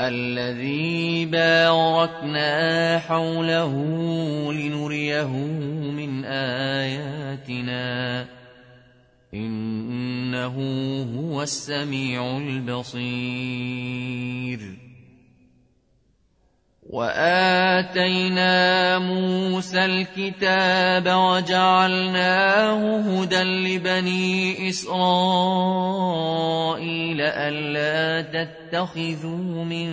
الذي باركنا حوله لنريه من آياتنا. إنه هو السميع البصير. وآتينا موسى الكتاب وجعلناه هدى لبني إسرائيل ألا تتخذوا من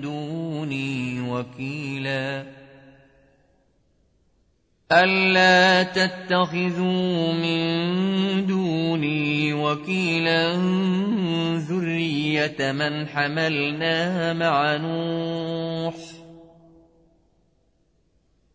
دوني وكيلا. ألا تتخذوا من دوني وكيلا. ذرية من حملنا مع نوح.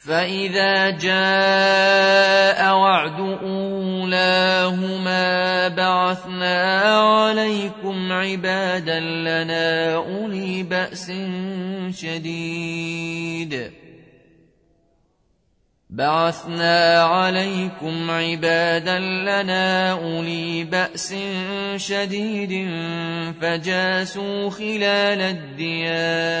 فإذا جاء وعد أولاهما بعثنا عليكم عبادا لنا أولي بأس شديد بعثنا عليكم عبادا لنا أولي بأس شديد فجاسوا خلال الديار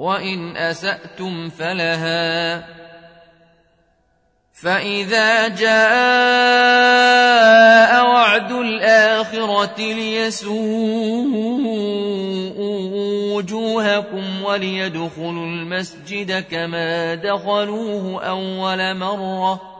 وإن أسأتم فلها فإذا جاء وعد الآخرة ليسوءوا وجوهكم وليدخلوا المسجد كما دخلوه أول مرة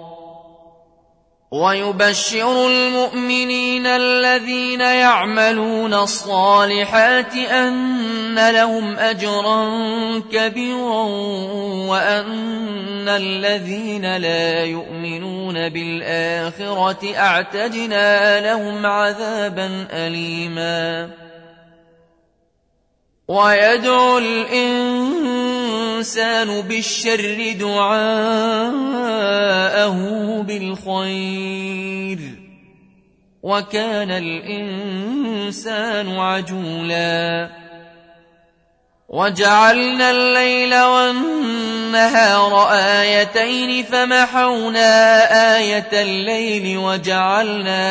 ويبشر المؤمنين الذين يعملون الصالحات أن لهم أجرا كبيرا وأن الذين لا يؤمنون بالآخرة أعتدنا لهم عذابا أليما. ويدعو الإنسان بالشر دعاءه بالخير وكان الإنسان عجولا وجعلنا الليل والنهار آيتين فمحونا آية الليل وجعلنا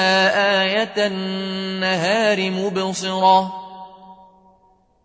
آية النهار مبصرة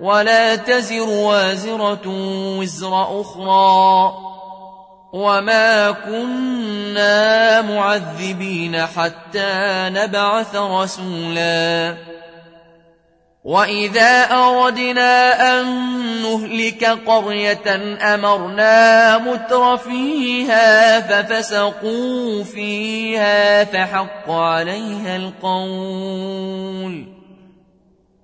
ولا تزر وازرة وزر أخرى وما كنا معذبين حتى نبعث رسولا وإذا أردنا أن نهلك قرية أمرنا متر فيها ففسقوا فيها فحق عليها القول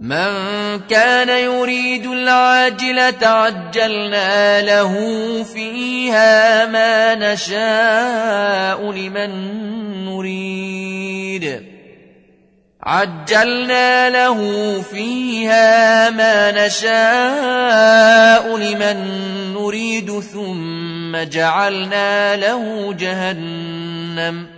من كان يريد العاجلة عجلنا له فيها ما نشاء لمن نريد. عجلنا له فيها ما نشاء لمن نريد ثم جعلنا له جهنم.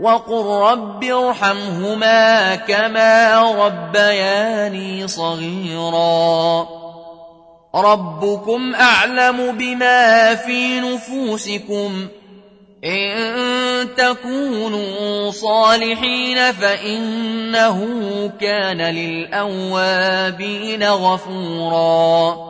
وقل رب ارحمهما كما ربياني صغيرا ربكم اعلم بما في نفوسكم ان تكونوا صالحين فانه كان للاوابين غفورا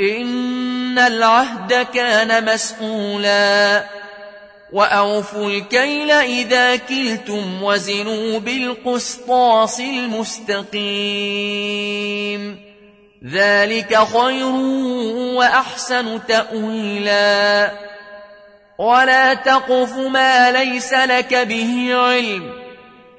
إن العهد كان مسؤولا وأوفوا الكيل إذا كلتم وزنوا بالقسطاس المستقيم ذلك خير وأحسن تأويلا ولا تقف ما ليس لك به علم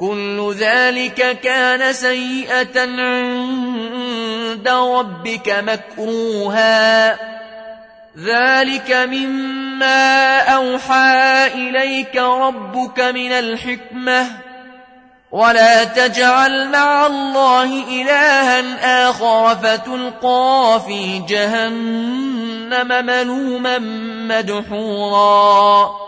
كل ذلك كان سيئة عند ربك مكروها. ذلك مما أوحى إليك ربك من الحكمة. ولا تجعل مع الله إلها آخر فتلقى في جهنم ملوما مدحورا.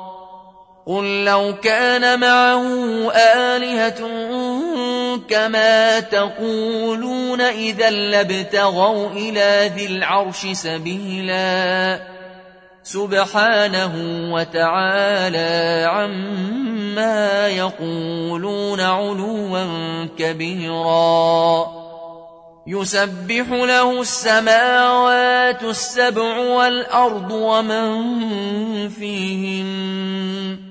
قل لو كان معه آلهة كما تقولون إذا لابتغوا إلى ذي العرش سبيلا سبحانه وتعالى عما يقولون علوا كبيرا يسبح له السماوات السبع والأرض ومن فيهن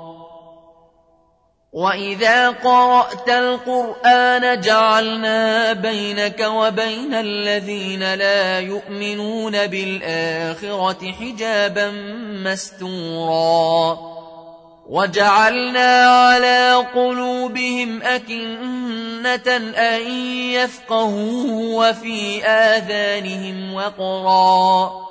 وإذا قرأت القرآن جعلنا بينك وبين الذين لا يؤمنون بالآخرة حجابا مستورا وجعلنا على قلوبهم أكنة أن يفقهوا وفي آذانهم وقرا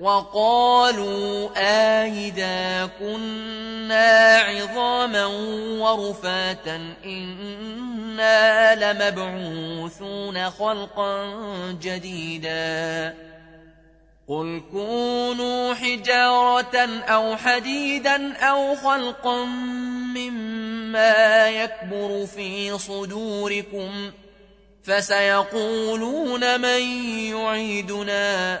وقالوا آيدا كنا عظاما ورفاتا إنا لمبعوثون خلقا جديدا. قل كونوا حجارة أو حديدا أو خلقا مما يكبر في صدوركم فسيقولون من يعيدنا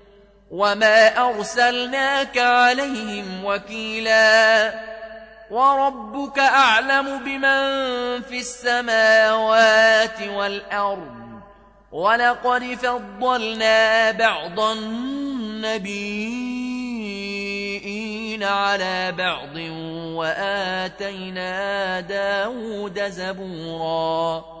وما أرسلناك عليهم وكيلا وربك أعلم بمن في السماوات والأرض ولقد فضلنا بعض النبيين على بعض وآتينا داود زبورا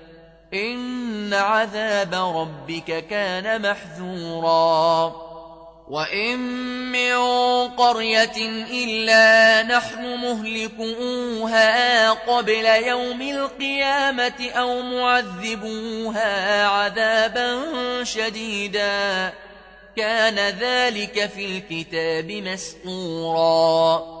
إن عذاب ربك كان محذوراً وإن من قرية إلا نحن مهلكوها قبل يوم القيامة أو معذبوها عذابا شديدا كان ذلك في الكتاب مسطورا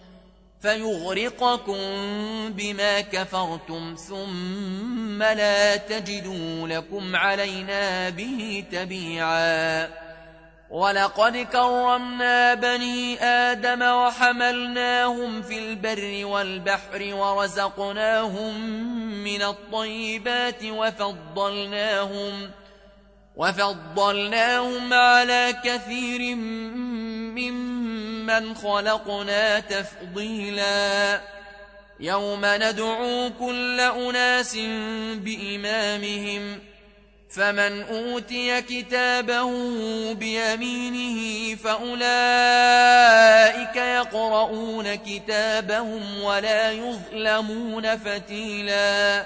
فيغرقكم بما كفرتم ثم لا تجدوا لكم علينا به تبيعاً. ولقد كرمنا بني آدم وحملناهم في البر والبحر ورزقناهم من الطيبات وفضلناهم وفضلناهم على كثير ممن خلقنا تفضيلا. يوم ندعو كل أناس بإمامهم فمن أوتي كتابه بيمينه فأولئك يقرؤون كتابهم ولا يظلمون فتيلا.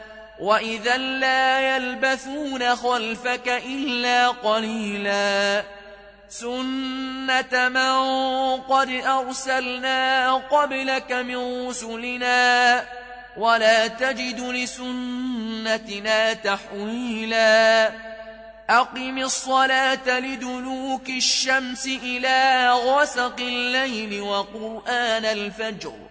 وإذا لا يلبثون خلفك إلا قليلاً سنة من قد أرسلنا قبلك من رسلنا ولا تجد لسنتنا تحويلا أقم الصلاة لدلوك الشمس إلى غسق الليل وقرآن الفجر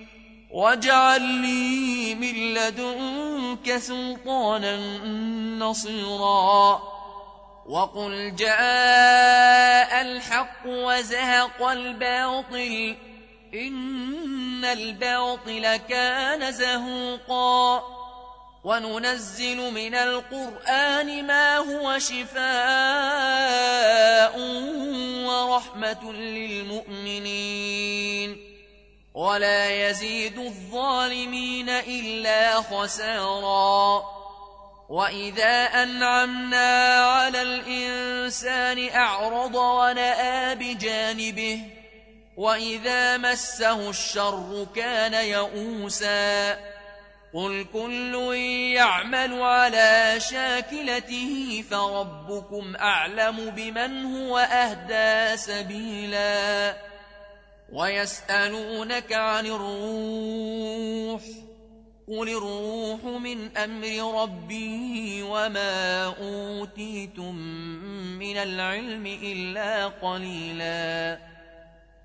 واجعل لي من لدنك سلطانا نصيرا. وقل جاء الحق وزهق الباطل إن الباطل كان زهوقا. وننزل من القرآن ما هو شفاء ورحمة للمؤمنين. ولا يزيد الظالمين إلا خساراً. وإذا أنعمنا على الإنسان أعرض ونأى بجانبه وإذا مسه الشر كان يئوسا. قل كل يعمل على شاكلته فربكم أعلم بمن هو أهدى سبيلا. ويسألونك عن الروح قل الروح من أمر ربي وما أوتيتم من العلم إلا قليلا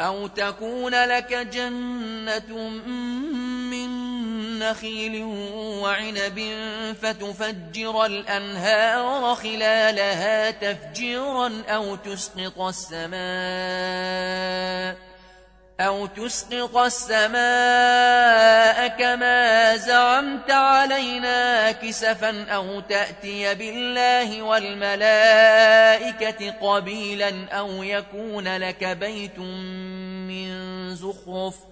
أو تكون لك جنة من نخيل وعنب فتفجر الأنهار خلالها تفجيرا أو تسقط السماء أو تسقط السماء كما زعمت علينا كسفا أو تأتي بالله والملائكة قبيلا أو يكون لك بيت من زخرف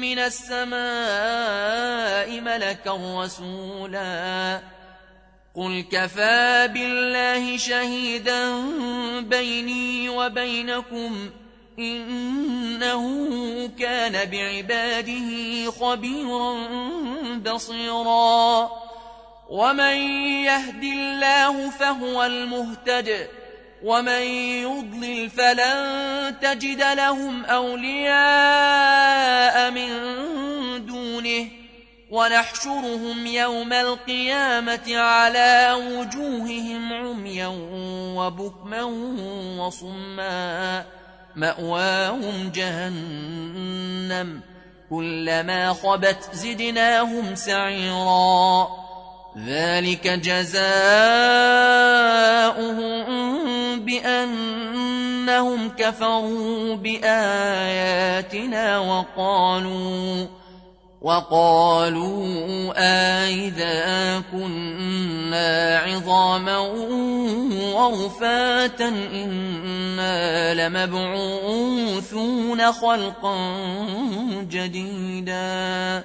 من السماء ملكا رسولا. قل كفى بالله شهيدا بيني وبينكم إنه كان بعباده خبيرا بصيرا. ومن يهد الله فهو المهتد. ومن يضلل فلن تجد لهم أولياء من دونه ونحشرهم يوم القيامة على وجوههم عميا وبكما وصما مأواهم جهنم كلما خبت زدناهم سعيرا ذلك جزاؤهم بأنهم كفروا بآياتنا وقالوا وقالوا أئذا كنا عظاما ورفاتا إنا لمبعوثون خلقا جديدا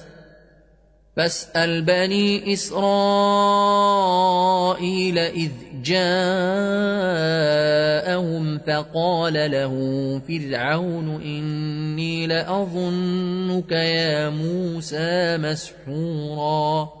فاسأل بني إسرائيل إذ جاءهم فقال له فرعون إني لأظنك يا موسى مسحورا.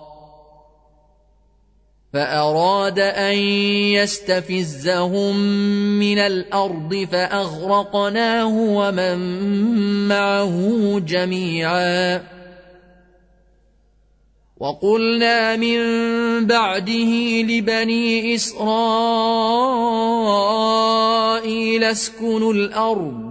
فأراد أن يستفزهم من الأرض فأغرقناه ومن معه جميعا. وقلنا من بعده لبني إسرائيل اسكنوا الأرض.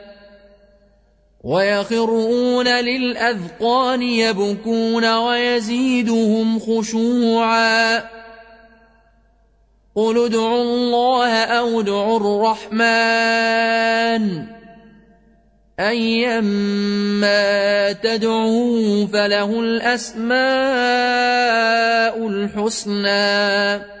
ويخرون للأذقان يبكون ويزيدهم خشوعا. قل ادعوا الله أو ادعوا الرحمن. ايما تدعوا فله الأسماء الحسنى.